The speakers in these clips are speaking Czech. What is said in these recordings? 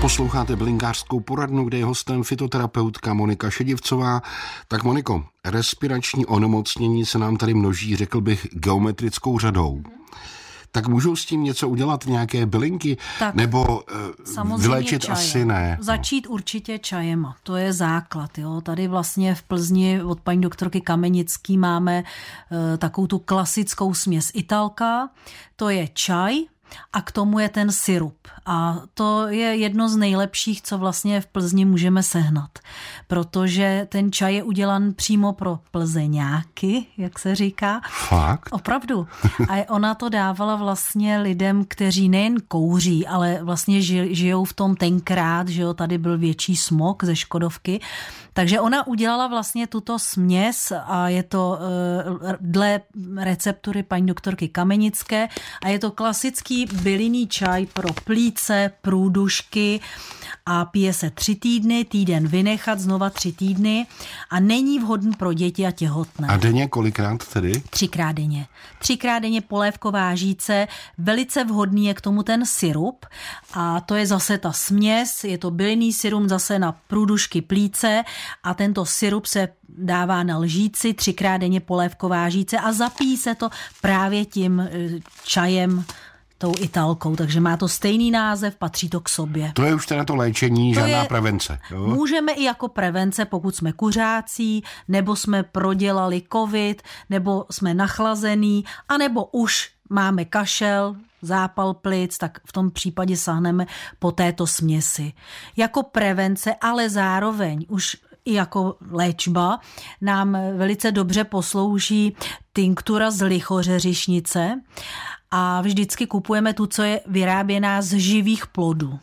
Posloucháte Blinkářskou poradnu, kde je hostem fitoterapeutka Monika Šedivcová. Tak Moniko, respirační onemocnění se nám tady množí, řekl bych, geometrickou řadou. Tak můžou s tím něco udělat, nějaké bylinky? Tak, nebo uh, vylečit čajem. asi ne? Začít určitě čajem, to je základ. Jo. Tady vlastně v Plzni od paní doktorky Kamenický máme uh, takovou tu klasickou směs italka. To je čaj, a k tomu je ten syrup. A to je jedno z nejlepších, co vlastně v Plzni můžeme sehnat, protože ten čaj je udělan přímo pro plzeňáky, jak se říká. Fakt? Opravdu. A ona to dávala vlastně lidem, kteří nejen kouří, ale vlastně žijou v tom tenkrát, že jo, tady byl větší smog ze Škodovky, takže ona udělala vlastně tuto směs a je to uh, dle receptury paní doktorky Kamenické a je to klasický bylinný čaj pro plíce, průdušky a pije se tři týdny, týden vynechat, znova tři týdny a není vhodný pro děti a těhotné. A denně kolikrát tedy? Třikrát denně. Třikrát denně polévková žíce, velice vhodný je k tomu ten syrup a to je zase ta směs, je to bylinný syrup zase na průdušky plíce a tento syrup se dává na lžíci, třikrát denně polévková žíce a zapíjí se to právě tím eh, čajem tou italkou, takže má to stejný název, patří to k sobě. To je už teda to léčení, to žádná je, prevence. Jo? Můžeme i jako prevence, pokud jsme kuřácí, nebo jsme prodělali covid, nebo jsme nachlazený, anebo už máme kašel, zápal plic, tak v tom případě sáhneme po této směsi. Jako prevence, ale zároveň už i jako léčba nám velice dobře poslouží tinktura z lichořeřišnice a vždycky kupujeme tu, co je vyráběná z živých plodů.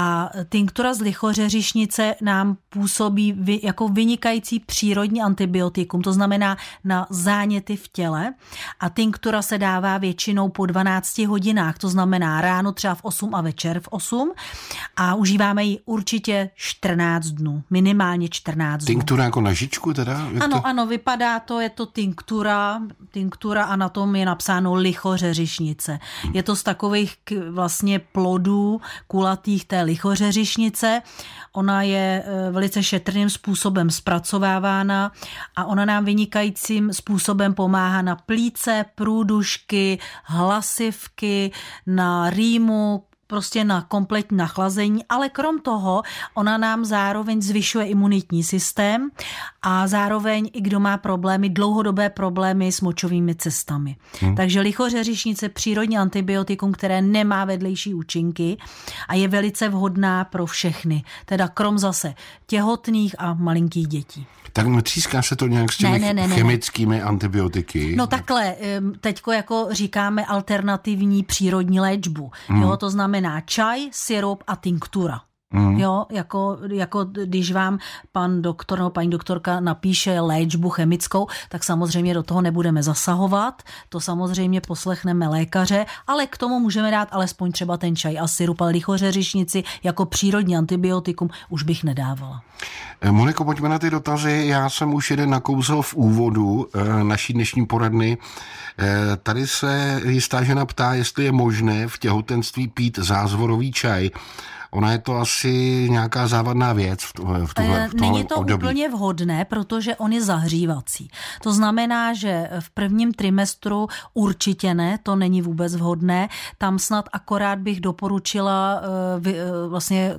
A tinktura z lichořeřišnice nám působí jako vynikající přírodní antibiotikum, to znamená na záněty v těle. A tinktura se dává většinou po 12 hodinách, to znamená ráno třeba v 8 a večer v 8. A užíváme ji určitě 14 dnů, minimálně 14 dnů. Tinktura jako na žičku teda? Jak ano, to? ano, vypadá to, je to tinktura, tinktura a na tom je napsáno lichořeřišnice. Je to z takových vlastně plodů kulatých té lichořeřišnice. Ona je e, velice šetrným způsobem zpracovávána a ona nám vynikajícím způsobem pomáhá na plíce, průdušky, hlasivky, na rýmu, prostě na kompletní nachlazení, ale krom toho ona nám zároveň zvyšuje imunitní systém a zároveň i kdo má problémy, dlouhodobé problémy s močovými cestami. Hmm. Takže lichořeřišnice přírodní antibiotikum, které nemá vedlejší účinky a je velice vhodná pro všechny, teda krom zase těhotných a malinkých dětí. Tak netříská se to nějak s těmi ne, ne, ne, chemickými ne. antibiotiky? No takhle, teďko jako říkáme alternativní přírodní léčbu. Hmm. Jo, to znamená čaj, syrup a tinktura. Mm. Jo, jako, jako když vám pan doktor nebo paní doktorka napíše léčbu chemickou, tak samozřejmě do toho nebudeme zasahovat, to samozřejmě poslechneme lékaře, ale k tomu můžeme dát alespoň třeba ten čaj a syrup, ale lichořeřišnici jako přírodní antibiotikum už bych nedávala. Eh, Moniko, pojďme na ty dotazy. Já jsem už jeden nakouzl v úvodu eh, naší dnešní poradny. Eh, tady se jistá žena ptá, jestli je možné v těhotenství pít zázvorový čaj. Ona je to asi nějaká závadná věc v, tuhle, v, tuhle, v Není to období. úplně vhodné, protože on je zahřívací. To znamená, že v prvním trimestru určitě ne, to není vůbec vhodné. Tam snad akorát bych doporučila eh, vy, eh, vlastně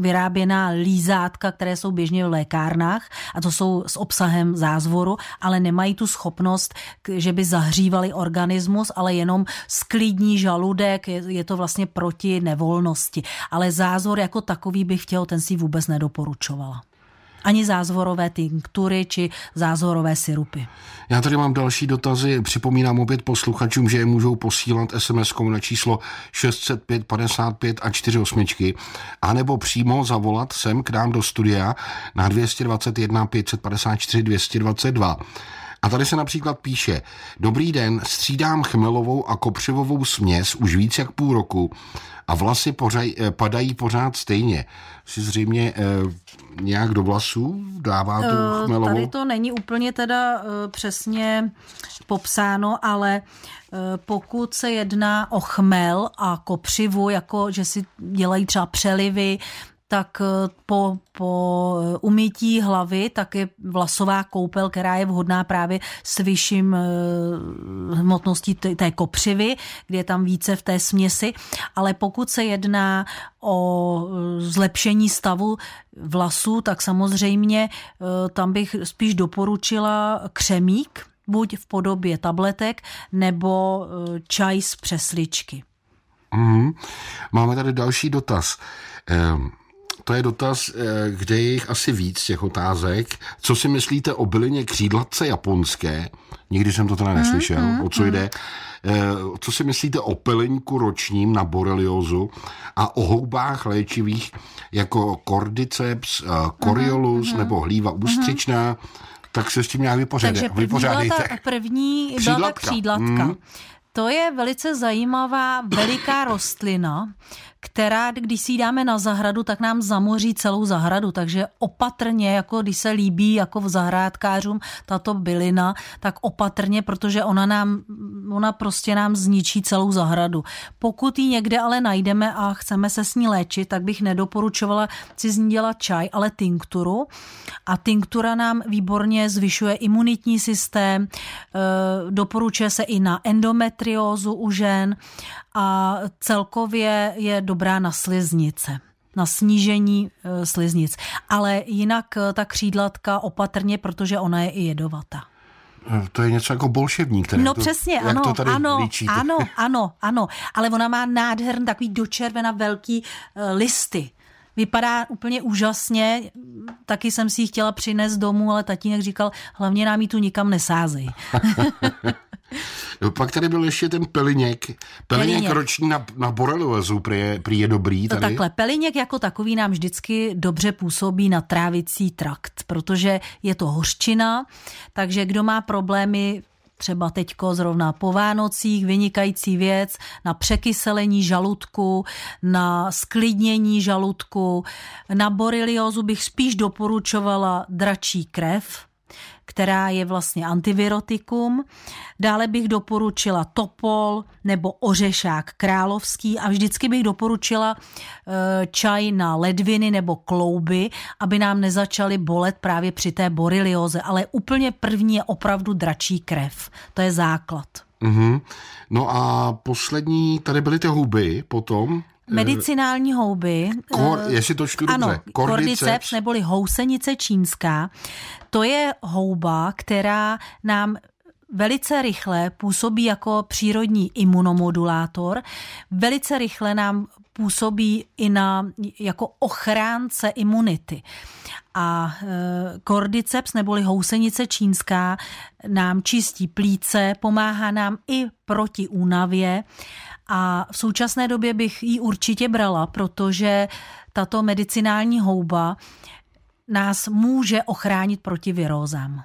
vyráběná lízátka, které jsou běžně v lékárnách a to jsou s obsahem zázvoru, ale nemají tu schopnost, že by zahřívali organismus, ale jenom sklidní žaludek, je, je to vlastně proti nevolnosti. Ale za zázvor jako takový bych v těhotenství vůbec nedoporučovala ani zázvorové tinktury či zázvorové syrupy. Já tady mám další dotazy. Připomínám opět posluchačům, že je můžou posílat sms na číslo 605 55 a 48, anebo přímo zavolat sem k nám do studia na 221 554 222. A tady se například píše, dobrý den, střídám chmelovou a kopřivovou směs už víc jak půl roku a vlasy pořaj, eh, padají pořád stejně. Si zřejmě eh, nějak do vlasů dává tu Eh, chmelovou? Tady to není úplně teda eh, přesně popsáno, ale eh, pokud se jedná o chmel a kopřivu, jako že si dělají třeba přelivy, tak eh, po, po eh, umytí hlavy tak je vlasová koupel, která je vhodná právě s vyšším eh, hmotností té- kopřivy, kde je tam více v té směsi. Ale pokud se jedná o zlepšení stavu vlasů, tak samozřejmě tam bych spíš doporučila křemík, buď v podobě tabletek, nebo čaj z přesličky. Mhm. Máme tady další dotaz. Ehm, To je dotaz, eh, kde je jich asi víc těch otázek. Co si myslíte o bylině křídlatce japonské? Nikdy jsem to teda neslyšel, o co jde. Eh, Co si myslíte o peleňku ročním na boreliozu a o houbách léčivých jako cordyceps, eh, coriolus nebo hlíva ústřičná? Tak se s tím nějak vypořádejte. Takže první byla vypořádejte. ta, první byla ta Křídlatka. křídlatka. Mhm. To je velice zajímavá veliká rostlina, která, když si ji dáme na zahradu, tak nám zamoří celou zahradu. Takže opatrně, jako když se líbí jako v zahrádkářům tato bylina, tak opatrně, protože ona nám, ona prostě nám zničí celou zahradu. Pokud ji někde ale najdeme a chceme se s ní léčit, tak bych nedoporučovala si z ní dělat čaj, ale tinkturu. A tinktura nám výborně zvyšuje imunitní systém, eh, doporučuje se i na endometriózu u žen a celkově je dobrá na sliznice na snížení eh, sliznic. Ale jinak eh, ta křídlatka opatrně, protože ona je i jedovatá. Eh, To je něco jako bolševník. Tedy. No to, přesně, jak ano, to tady ano, líčíte. ano, ano, ano. Ale ona má nádherný takový dočervena velký listy. Vypadá úplně úžasně, taky jsem si ji chtěla přinést domů, ale tatínek říkal, hlavně nám ji tu nikam nesázej. No, Pak tady byl ještě ten peliněk. Peliněk Peliněk. roční na, na boreliozu, prý je, prý je dobrý To tady. takhle, peliněk jako takový nám vždycky dobře působí na trávicí trakt, protože je to hořčina, takže kdo má problémy třeba teďko zrovna po Vánocích, vynikající věc na překyselení žaludku, na sklidnění žaludku. Na boreliozu bych spíš doporučovala dračí krev, která je vlastně antivirotikum. Dále bych doporučila topol nebo ořešák královský a vždycky bych doporučila eh, čaj na ledviny nebo klouby, aby nám nezačaly bolet právě při té borelioze. Ale úplně první je opravdu dračí krev. To je základ. Mhm. No a poslední, tady byly ty huby potom. Medicinální houby. Kor, eh, jestli to čtu Ano, dobře. cordyceps neboli housenice čínská, to je houba, která nám velice rychle působí jako přírodní imunomodulátor, velice rychle nám působí i na, jako ochránce imunity. A e, cordyceps neboli housenice čínská nám čistí plíce, pomáhá nám i proti únavě a v současné době bych ji určitě brala, protože tato medicinální houba nás může ochránit proti virózám.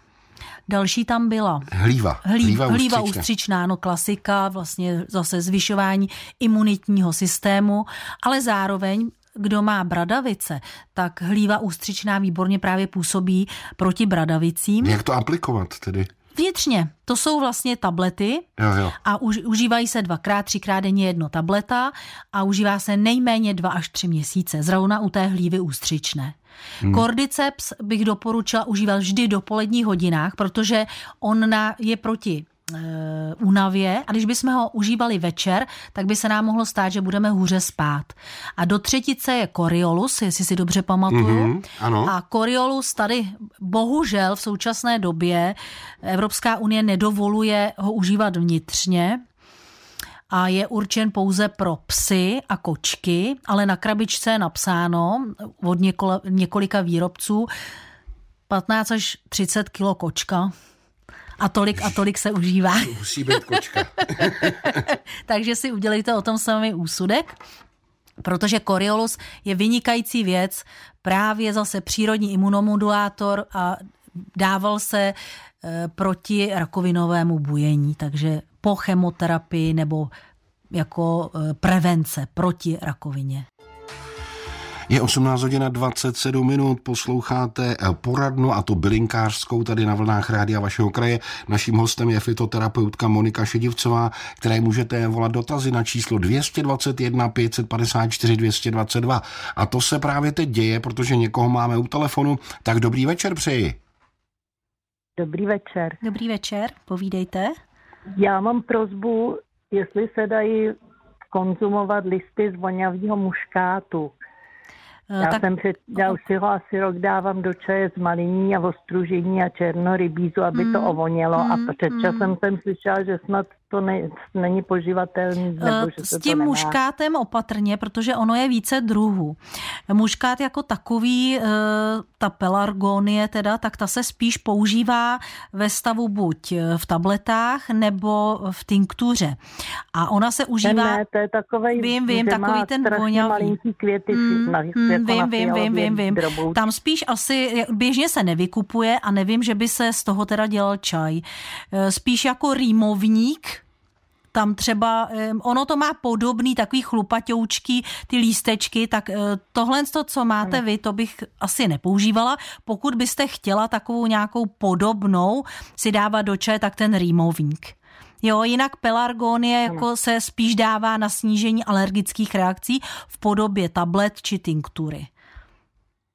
Další tam byla Hlíva. Hlí, hlíva, hlíva ústřičná. ústřičná, no klasika, vlastně zase zvyšování imunitního systému, ale zároveň kdo má bradavice, tak hlíva ústřičná výborně právě působí proti bradavicím. Jak to aplikovat tedy? Vnitřně, to jsou vlastně tablety Jo, jo. a už, užívají se dvakrát, třikrát denně jedno tableta a užívá se nejméně dva až tři měsíce, zrovna u té hlívy ústřičné. Hmm. Cordyceps bych doporučila užívat vždy do poledních hodinách, protože on na, je proti únavě a když bychom ho užívali večer, tak by se nám mohlo stát, že budeme hůře spát. A do třetice je Coriolus, jestli si dobře pamatuju. Mhm, ano. A Coriolus tady bohužel v současné době Evropská unie nedovoluje ho užívat vnitřně, a je určen pouze pro psy a kočky, ale na krabičce je napsáno od někola, několika výrobců 15 až 30 kilo kočka. A tolik a tolik se užívá. Musí být kočka. Takže si udělejte o tom sami úsudek. Protože Coriolus je vynikající věc, právě zase přírodní imunomodulátor a dával se proti rakovinovému bujení, takže po chemoterapii nebo jako prevence proti rakovině. Je 18 hodin 27 minut, posloucháte eh, poradnu a to bylinkářskou tady na vlnách rádia vašeho kraje. Naším hostem je fitoterapeutka Monika Šedivcová, které můžete volat dotazy na číslo 221 554 222. A to se právě teď děje, protože někoho máme u telefonu. Tak dobrý večer přeji. Dobrý večer. Dobrý večer, povídejte. Já mám prozbu, jestli se dají konzumovat listy z vonavého muškátu. Eh, já tak... jsem před, já už si ho asi rok dávám do čaje z maliní a ostružení a černorybízu, aby mm, to ovonělo mm, a před časem mm. jsem slyšela, že snad to ne, není poživatelný. Eh, nebo že S tím to muškátem opatrně, protože ono je více druhů. Muškát jako takový, eh, ta pelargonie teda, tak ta se spíš používá ve stavu buď eh, v tabletách nebo v tinktuře. A ona se užívá... Ne, to je takový, vím, vím, takový ten voňavý. malinký květy. Mm, na, mm, jako vím, vím, vím, vím, vím. Tam spíš asi, běžně se nevykupuje a nevím, že by se z toho teda dělal čaj. Spíš jako rýmovník, tam třeba, ono to má podobný takový chlupaťoučky, ty lístečky, tak eh, tohle, co máte vy, to bych asi nepoužívala. Pokud byste chtěla takovou nějakou podobnou si dávat do čaje, tak ten rýmovník. Jo, jinak pelargonie jako se spíš dává na snížení alergických reakcí v podobě tablet či tinktury.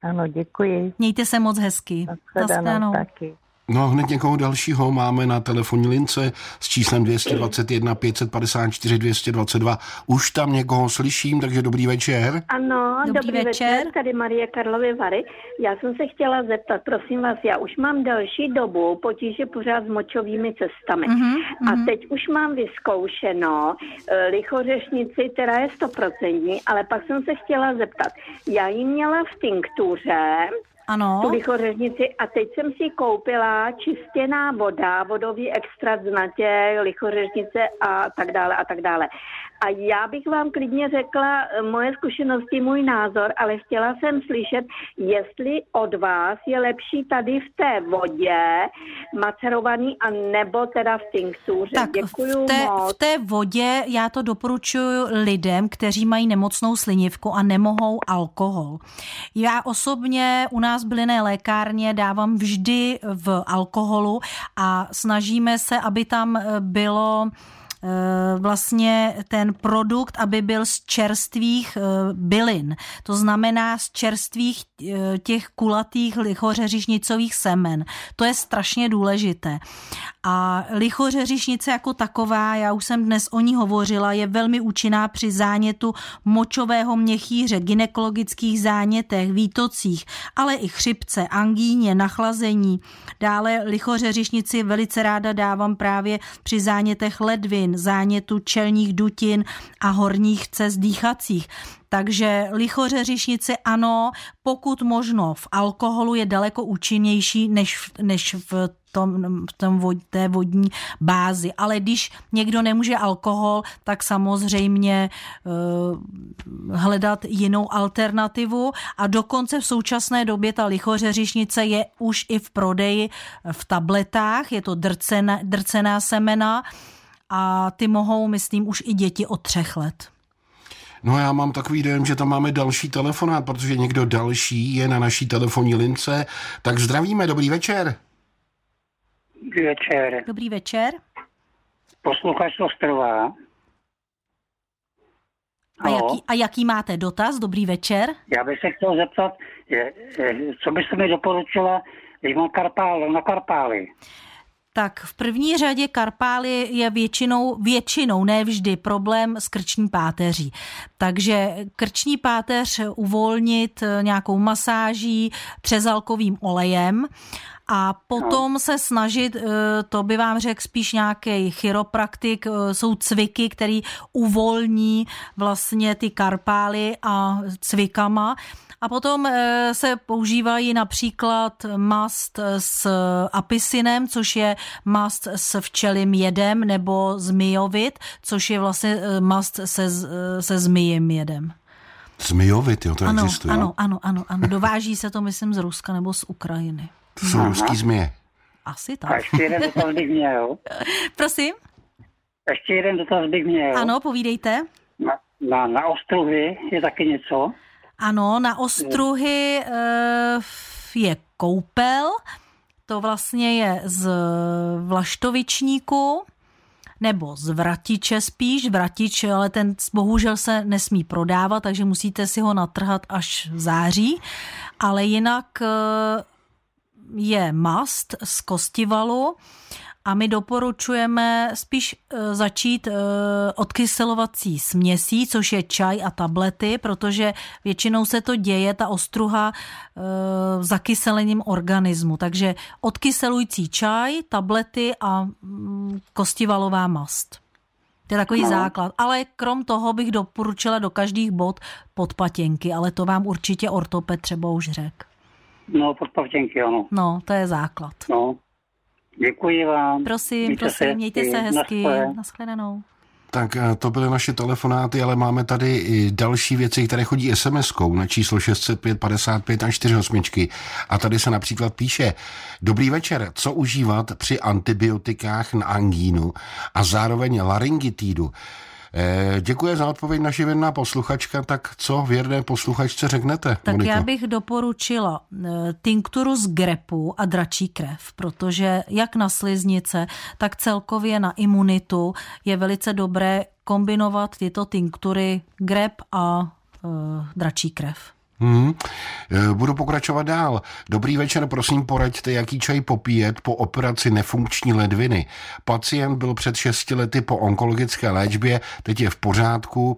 Ano, děkuji. Mějte se moc hezky. Naschledanou. Taky. No hned někoho dalšího máme na telefonní lince s číslem 221 554 222. Už tam někoho slyším, takže dobrý večer. Ano, dobrý, dobrý večer. večer. Tady Marie Karlovy Vary. Já jsem se chtěla zeptat, prosím vás, já už mám další dobu potíže pořád s močovými cestami. Uh-huh, uh-huh. A mhm. teď už mám vyzkoušeno uh, lichořešnici, která je stoprocentní, ale pak jsem se chtěla zeptat. Já ji měla v tinktuře, ano. tu lichořeznici a teď jsem si koupila čistěná voda, vodový extrakt z natě, lichořeznice a tak dále a tak dále. A já bych vám klidně řekla eh, moje zkušenosti, můj názor, ale chtěla jsem slyšet, jestli od vás je lepší tady v té vodě macerovaný a nebo teda v tinktuře. Tak Děkuju v té, moc. v té vodě já to doporučuji lidem, kteří mají nemocnou slinivku a nemohou alkohol. Já osobně u nás bylinné lékárně dávám vždy v alkoholu a snažíme se, aby tam eh, bylo vlastně ten produkt, aby byl z čerstvých eh, bylin. To znamená z čerstvých eh, těch kulatých lichořeřišnicových semen. To je strašně důležité. A lichořeřišnice jako taková, já už jsem dnes o ní hovořila, je velmi účinná při zánětu močového měchýře, ginekologických zánětech, výtocích, ale i chřipce, angíně, nachlazení. Dále lichořeřišnici velice ráda dávám právě při zánětech ledvin, zánětu čelních dutin a horních cest dýchacích. Takže lichořeřišnice ano, pokud možno v alkoholu je daleko účinnější než, než v tom, v tom vod, té vodní bázi. Ale když někdo nemůže alkohol, tak samozřejmě uh, hledat jinou alternativu a dokonce v současné době ta lichořeřišnice je už i v prodeji v tabletách, je to drcená, drcená semena a ty mohou, myslím, už i děti od třech let. No já mám takový dojem, že tam máme další telefonát, protože někdo další je na naší telefonní lince. Tak zdravíme, dobrý večer. Dobrý večer. Dobrý večer. Posluchač z Ostrova. A jaký, a jaký máte dotaz? Dobrý večer. Já bych se chtěl zeptat, je, je, co byste mi doporučila, když mám karpál, na karpály? Tak v první řadě karpály je většinou, většinou, ne vždy, problém s krční páteří. Takže krční páteř uvolnit nějakou masáží třezalkovým olejem a potom no. se snažit, eh, to by vám řekl spíš nějaký chiropraktik, eh, jsou cviky, který uvolní vlastně ty karpály a cvikama a potom eh, se používají například mast s apisinem, což je mast s včelím jedem, nebo zmijovit, což je vlastně mast se, se zmijím jedem. Zmijovit, jo, to ano, existuje. Ano, ano, ano, ano. Dováží se to, myslím, z Ruska nebo z Ukrajiny. To jsou ruský změ. Asi tak. A ještě jeden dotaz bych měl. Prosím? Ještě jeden dotaz bych měl. Ano, povídejte. Na, na, na ostrovy je taky něco? Ano, na ostruhy uh, je koupel, to vlastně je z vlaštovičníku, nebo z vratiče spíš, vratič, ale ten bohužel se nesmí prodávat, takže musíte si ho natrhat až v září, ale jinak eh, je mast z kostivalu a my doporučujeme spíš e, začít e, odkyselovací směsí, což je čaj a tablety, protože většinou se to děje, ta ostruha e, zakyselením organismu. Takže odkyselující čaj, tablety a mm, kostivalová mast. To je takový no. základ. Ale krom toho bych doporučila do každých bod podpatěnky, ale to vám určitě ortoped třeba už řekl. No, podpatěnky, ano. No, to je základ. No. Děkuji vám. Prosím, mějte prosím, se mějte se hezky. Naschledanou. Tak eh, to byly naše telefonáty, ale máme tady i další věci, které chodí SMS-kou na číslo 605 55 a 48. A tady se například píše, dobrý večer, co užívat při antibiotikách na angínu a zároveň laryngitídu. Eh, děkuji za odpověď naši věrná posluchačka. Tak co věrné posluchačce řeknete? Tak Moniko? já bych doporučila eh, tinkturu z grepu a dračí krev, protože jak na sliznice, tak celkově na imunitu je velice dobré kombinovat tyto tinktury grep a uh, dračí krev. Hmm. Budu pokračovat dál. Dobrý večer, prosím poraďte, jaký čaj popíjet po operaci nefunkční ledviny. Pacient byl před 6 lety po onkologické léčbě, teď je v pořádku.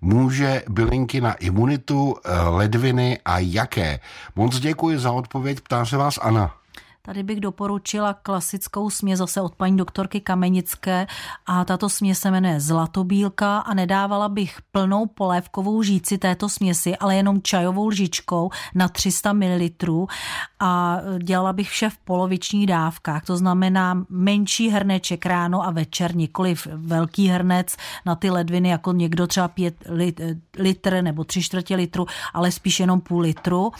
Může bylinky na imunitu, eh, ledviny a jaké? Moc děkuji za odpověď, ptá se vás Ana. Tady bych doporučila klasickou směs zase od paní doktorky Kamenické a tato směs se jmenuje Zlatobílka a nedávala bych plnou polévkovou žíci této směsi, ale jenom čajovou lžičkou na 300 ml a dělala bych vše v polovičních dávkách, to znamená menší hrneček ráno a večer, nikoli velký hrnec na ty ledviny, jako někdo třeba pět litr nebo tři čtvrtě litru, ale spíš jenom půl litru.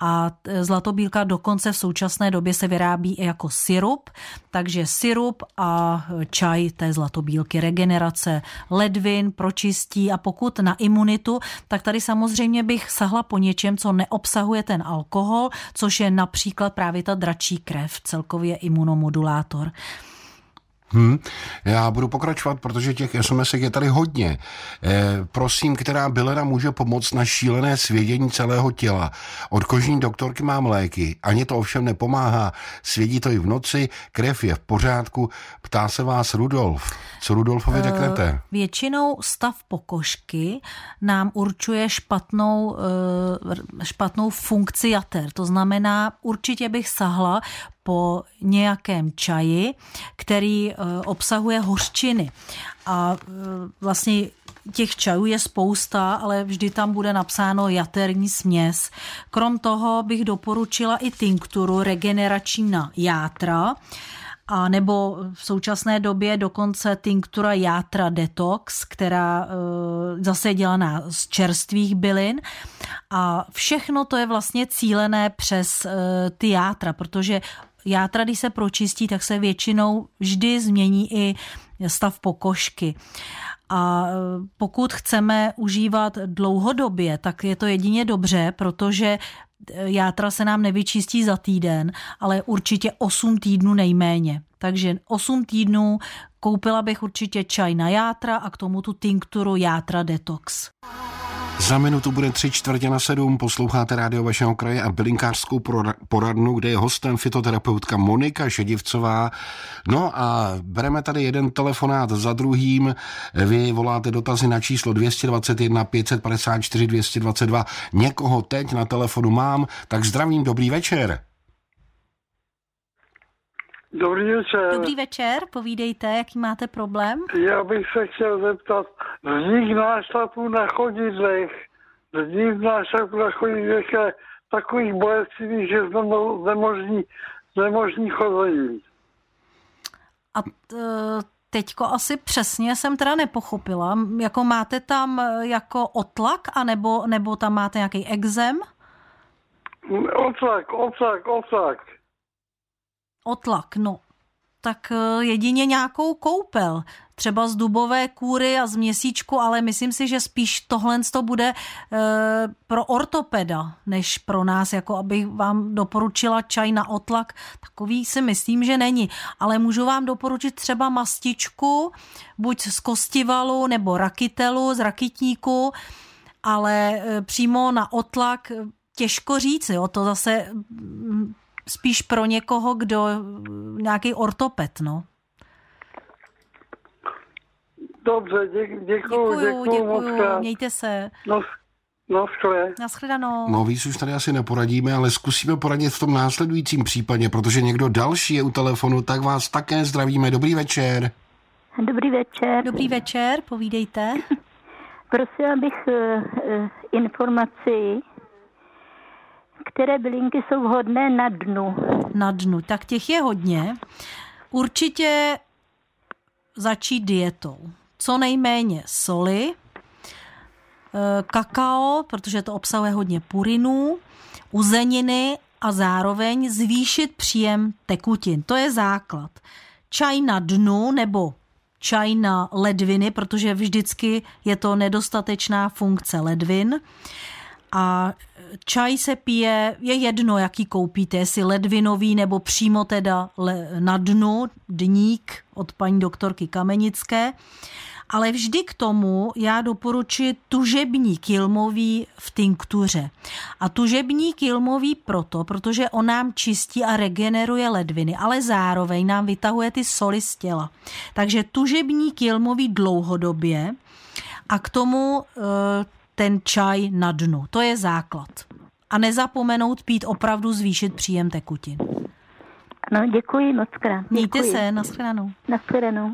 A Zlatobílka dokonce v současné době se vyrábí i jako syrup, takže syrup a čaj té zlatobílky, regenerace ledvin, pročistí a pokud na imunitu, tak tady samozřejmě bych sahla po něčem, co neobsahuje ten alkohol, což je například právě ta dračí krev, celkově imunomodulátor. Hmm. Já budu pokračovat, protože těch SMS je tady hodně. E, prosím, která bylena může pomoct na šílené svědění celého těla. Od kožní doktorky mám léky. Ani to ovšem nepomáhá. Svědí to i v noci, krev je v pořádku. Ptá se vás Rudolf. Co Rudolfovi řeknete? Uh, většinou stav pokožky nám určuje špatnou, uh, špatnou funkci jater. To znamená, určitě bych sahla po nějakém čaji, který eh, obsahuje hořčiny. A eh, vlastně těch čajů je spousta, ale vždy tam bude napsáno jaterní směs. Krom toho bych doporučila i tinkturu regenerační na játra, a nebo v současné době dokonce tinktura játra detox, která e, zase je dělaná z čerstvých bylin a všechno to je vlastně cílené přes ty játra, protože játra, když se pročistí, tak se většinou vždy změní i stav pokožky. A e, pokud chceme užívat dlouhodobě, tak je to jedině dobře, protože e, játra se nám nevyčistí za týden, ale určitě 8 týdnů nejméně. Takže 8 týdnů koupila bych určitě čaj na játra a k tomu tu tinkturu játra detox. Za minutu bude tři čtvrtě na sedm, posloucháte rádio vašeho kraje a bylinkářskou poradnu, kde je hostem fitoterapeutka Monika Šedivcová. No a bereme tady jeden telefonát za druhým. Vy voláte dotazy na číslo 221 554 222. Někoho teď na telefonu mám, tak zdravím, dobrý večer. Dobrý večer. Dobrý večer, povídejte, jaký máte problém? Já bych se chtěl zeptat, vznik nášlapů na chodidlech, vznik nášlapů na chodidlech je takových bolestivých, že nemožní, nemožní chození. A t, teďko asi přesně jsem teda nepochopila. Jako máte tam e, jako otlak, anebo, nebo tam máte nějaký exem? Otlak, otlak, otlak. Otlak, no tak eh, jedině nějakou koupel. Třeba z dubové kůry a z měsíčku, ale myslím si, že spíš tohle to bude e, pro ortopeda, než pro nás, jako abych vám doporučila čaj na otlak. Takový si myslím, že není. Ale můžu vám doporučit třeba mastičku, buď z kostivalu nebo rakitelu, z rakitníku, ale e, přímo na otlak těžko říct, jo, to zase mm, spíš pro někoho, kdo nějaký ortoped, no. Dobře, dě, děkuju, děkuju, děkuju, děkuju mějte se. No, No, Naschledanou. No, víc už tady asi neporadíme, ale zkusíme poradit v tom následujícím případě, protože někdo další je u telefonu, tak vás také zdravíme. Dobrý večer. Dobrý večer. Dobrý večer, povídejte. Prosila bych uh, uh, informaci které bylinky jsou vhodné na dnu? Na dnu, tak těch je hodně. Určitě začít dietou. Co nejméně soli, eh, kakao, protože to obsahuje hodně purinů, uzeniny a zároveň zvýšit příjem tekutin. To je základ. Čaj na dnu nebo čaj na ledviny, protože vždycky je to nedostatečná funkce ledvin a čaj se pije, je jedno, jaký koupíte, jestli ledvinový nebo přímo teda na dnu, dník od paní doktorky Kamenické. Ale vždy k tomu já doporučuji tužební kilmový v tinktuře. A tužební kilmový proto, protože on nám čistí a regeneruje ledviny, ale zároveň nám vytahuje ty soli z těla. Takže tužební kilmový dlouhodobě a k tomu e, ten čaj na dnu. To je základ. A nezapomenout pít opravdu zvýšit příjem tekutin. No, děkuji moc krát. Mějte se, nashledanou. Nashledanou.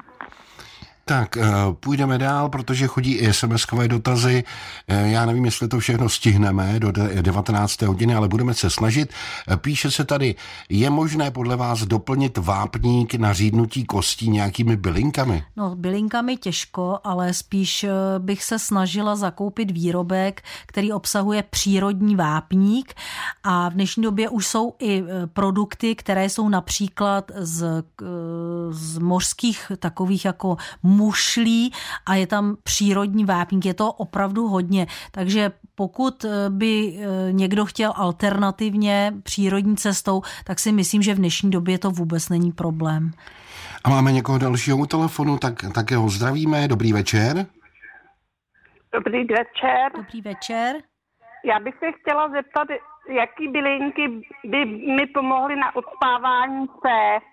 Tak, eh, půjdeme dál, protože chodí i SMS-kové dotazy. Eh, já nevím, jestli to všechno stihneme do 19. hodiny, ale budeme se snažit. Eh, píše se tady, je možné podle vás doplnit vápník na řídnutí kostí nějakými bylinkami? No, bylinkami těžko, ale spíš bych se snažila zakoupit výrobek, který obsahuje přírodní vápník a v dnešní době už jsou i produkty, které jsou například z, z mořských takových jako mušlí a je tam přírodní vápník. Je to opravdu hodně. Takže pokud eh, by eh, někdo chtěl alternativně přírodní cestou, tak si myslím, že v dnešní době to vůbec není problém. A máme někoho dalšího u telefonu, tak také ho zdravíme. Dobrý večer. Dobrý večer. Dobrý večer. Já bych se chtěla zeptat, jaký bylinky by mi pomohly na odspávání se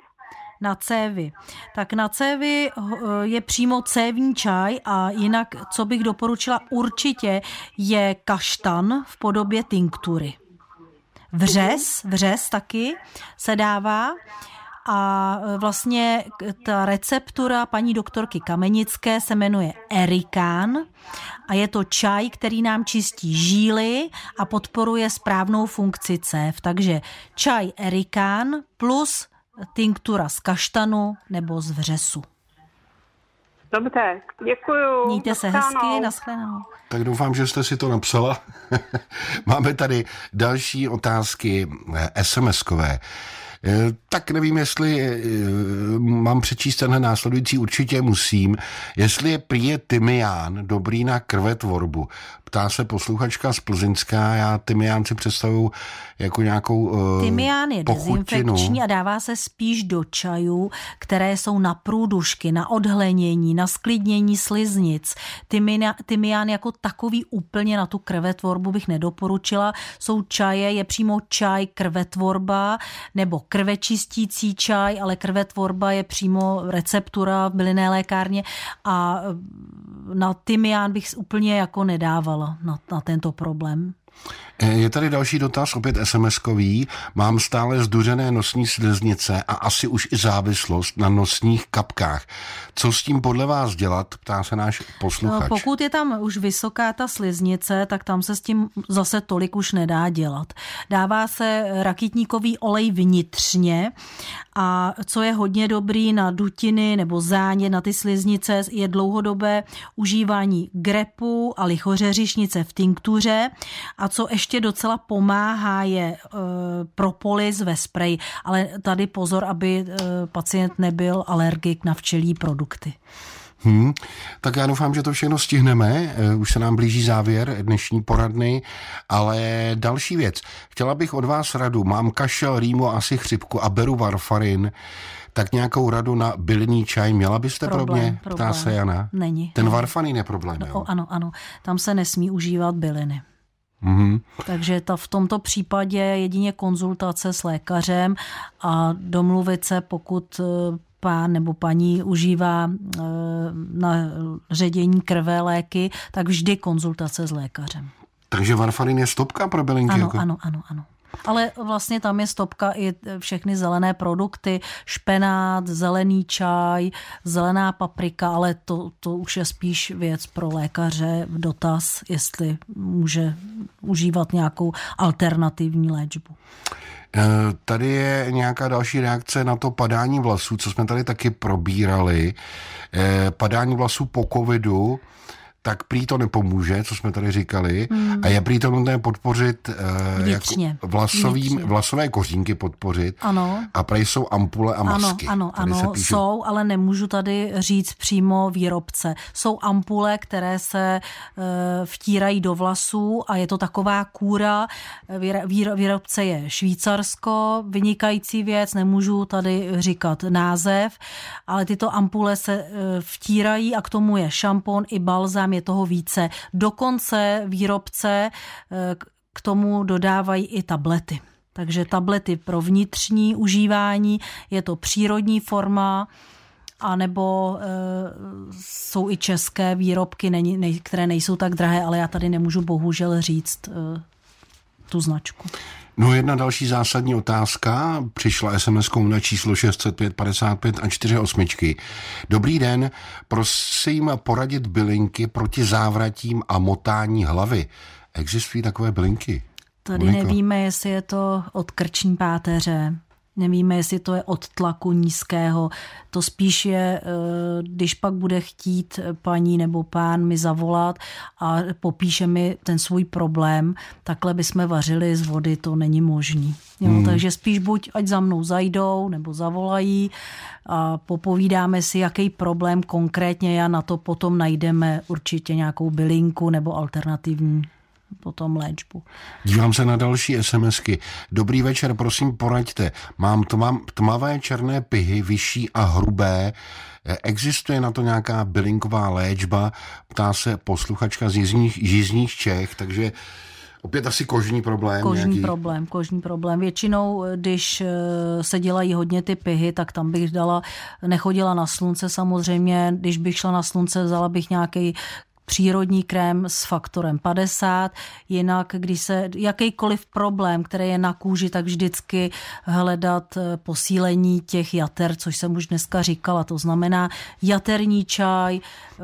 na cévy. Tak na cévy eh, je přímo cévní čaj a jinak, co bych doporučila určitě, je kaštan v podobě tinktury. Vřes, vřes taky se dává a eh, vlastně ta receptura paní doktorky Kamenické se jmenuje Erikán a je to čaj, který nám čistí žíly a podporuje správnou funkci cév. Takže čaj Erikán plus tinktura z kaštanu nebo z vřesu. Dobře, děkuju. Mějte se hezky, nashledanou. Tak doufám, že jste si to napsala. Máme tady další otázky eh, SMS-kové. Eh, tak nevím, jestli eh, mám přečíst tenhle následující, určitě musím. Jestli je prý tymián dobrý na krvetvorbu. Ptá se posluchačka z Plzeňská, já tymián si představuju jako nějakou uh, Tymián je pochutinu. dezinfekční a dává se spíš do čajů, které jsou na průdušky, na odhlenění, na sklidnění sliznic. Tymián jako takový úplně na tu krvetvorbu bych nedoporučila. Jsou čaje, je přímo čaj krvetvorba nebo krvečistící čaj, ale krvetvorba je přímo receptura v bylinné lékárně a na tymián bych úplně jako nedávala na, na tento problém. Eh, je tady další dotaz, opět SMS-kový. Mám stále zduřené nosní sliznice a asi už i závislost na nosních kapkách. Co s tím podle vás dělat, ptá se náš posluchač. No, pokud je tam už vysoká ta sliznice, tak tam se s tím zase tolik už nedá dělat. Dává se rakitníkový olej vnitřně a co je hodně dobrý na dutiny nebo záně na ty sliznice, je dlouhodobé užívání grepu a lichořeřišnice v tinktuře A co ještě docela pomáhá, je uh, propolis ve spreji, ale tady pozor, aby uh, pacient nebyl alergik na včelí produkty. Hmm, tak já doufám, že to všechno stihneme. Eh, už se nám blíží závěr dnešní poradny, ale další věc. Chtěla bych od vás radu. Mám kašel, rýmu, asi chřipku a beru varfarin. Tak nějakou radu na bylinný čaj měla byste problém, pro mě? Problém. Ptá se Jana. Není. Ten varfarin je problém, no, jo? Ano, ano. Tam se nesmí užívat byliny. Mm-hmm. Takže ta v tomto případě jedině konzultace s lékařem a domluvit se, pokud eh, pán nebo paní užívá eh, na ředění krve léky, tak vždy konzultace s lékařem. Takže varfarin je stopka pro bylinky? Ano, jako? ano, ano, ano. Ale vlastně tam je stopka i všechny zelené produkty, špenát, zelený čaj, zelená paprika, ale to, to už je spíš věc pro lékaře v dotaz, jestli může užívat nějakou alternativní léčbu. Eh, tady je nějaká další reakce na to padání vlasů, co jsme tady taky probírali. Eh, padání vlasů po covidu tak prý to nepomůže, co jsme tady říkali, hmm. a je prý to nutné podpořit uh, Vnitřně. Jako vlasovým, Vnitřně. vlasové kořínky podpořit. Ano. A prý jsou ampule a masky. Ano, ano, ano píšu... jsou, ale nemůžu tady říct přímo výrobce. Jsou ampule, které se uh, vtírají do vlasů a je to taková kůra. Výro, výrobce je Švýcarsko, vynikající věc, nemůžu tady říkat název, ale tyto ampule se uh, vtírají a k tomu je šampon i balzam tam je toho více. Dokonce výrobce eh, k tomu dodávají i tablety. Takže tablety pro vnitřní užívání, je to přírodní forma, anebo e, jsou i české výrobky, ne, ne, které nejsou tak drahé, ale já tady nemůžu bohužel říct e, tu značku. No jedna další zásadní otázka přišla sms na číslo 605 55 a 48. Dobrý den, prosím poradit bylinky proti závratím a motání hlavy. Existují takové bylinky? Tady Moniko? nevíme, jestli je to od krční páteře, Nevíme, jestli to je od tlaku nízkého. To spíš je, eh, když pak bude chtít paní nebo pán mi zavolat a popíše mi ten svůj problém, takhle bychom vařili z vody, to není možný. Jo, hmm. Takže spíš buď ať za mnou zajdou nebo zavolají a popovídáme si, jaký problém konkrétně já na to potom najdeme určitě nějakou bylinku nebo alternativní potom léčbu. Dívám se na další SMSky. Dobrý večer, prosím poraďte. Mám tmam, tmavé černé pihy, vyšší a hrubé. Existuje na to nějaká bylinková léčba? Ptá se posluchačka z jižních, jižních Čech, takže Opět asi kožní problém. Kožní nějaký... problém, kožní problém. Většinou, když eh, se dělají hodně ty pihy, tak tam bych dala, nechodila na slunce samozřejmě, když bych šla na slunce, vzala bych nějaký přírodní krém s faktorem 50, jinak když se jakýkoliv problém, který je na kůži, tak vždycky hledat eh, posílení těch jater, což jsem už dneska říkala, to znamená jaterní čaj, eh,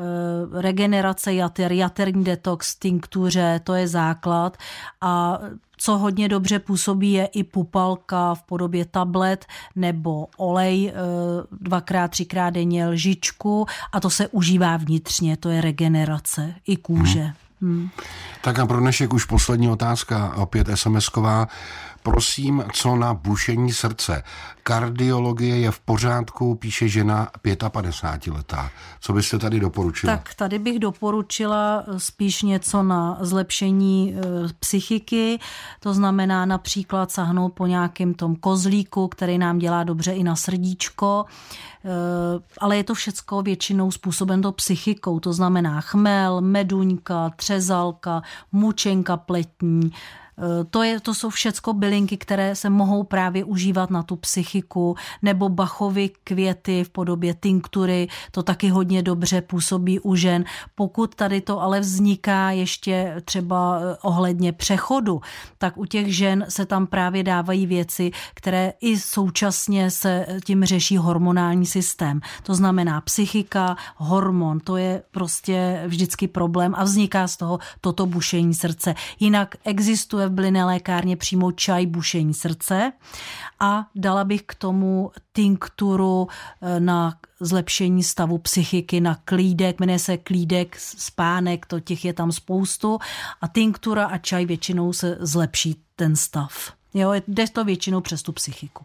regenerace jater, jaterní detox, tinktuře, to je základ. A co hodně dobře působí, je i pupalka v podobě tablet nebo olej eh, dvakrát, třikrát denně lžičku a to se užívá vnitřně, to je regenerace i kůže. Hmm. Hmm. Tak a pro dnešek už poslední otázka, opět SMS-ková. Prosím, co na bušení srdce? Kardiologie je v pořádku, píše žena 55 letá. Co byste tady doporučila? Tak tady bych doporučila spíš něco na zlepšení e, psychiky, to znamená například sahnout po nějakém tom kozlíku, který nám dělá dobře i na srdíčko, e, ale je to všecko většinou způsoben to psychikou, to znamená chmel, meduňka, třezalka, mučenka pletní, to, je, to jsou všecko bylinky, které se mohou právě užívat na tu psychiku, nebo bachovy květy v podobě tinktury, to taky hodně dobře působí u žen. Pokud tady to ale vzniká ještě třeba eh, ohledně přechodu, tak u těch žen se tam právě dávají věci, které i současně se tím řeší hormonální systém. To znamená psychika, hormon, to je prostě vždycky problém a vzniká z toho toto bušení srdce. Jinak existuje v bylinné lékárně přímo čaj bušení srdce a dala bych k tomu tinkturu eh, na zlepšení stavu psychiky, na klídek, jmenuje se klídek, spánek, to těch je tam spoustu a tinktura a čaj většinou se zlepší ten stav. Jo, jde to většinou přes tu psychiku.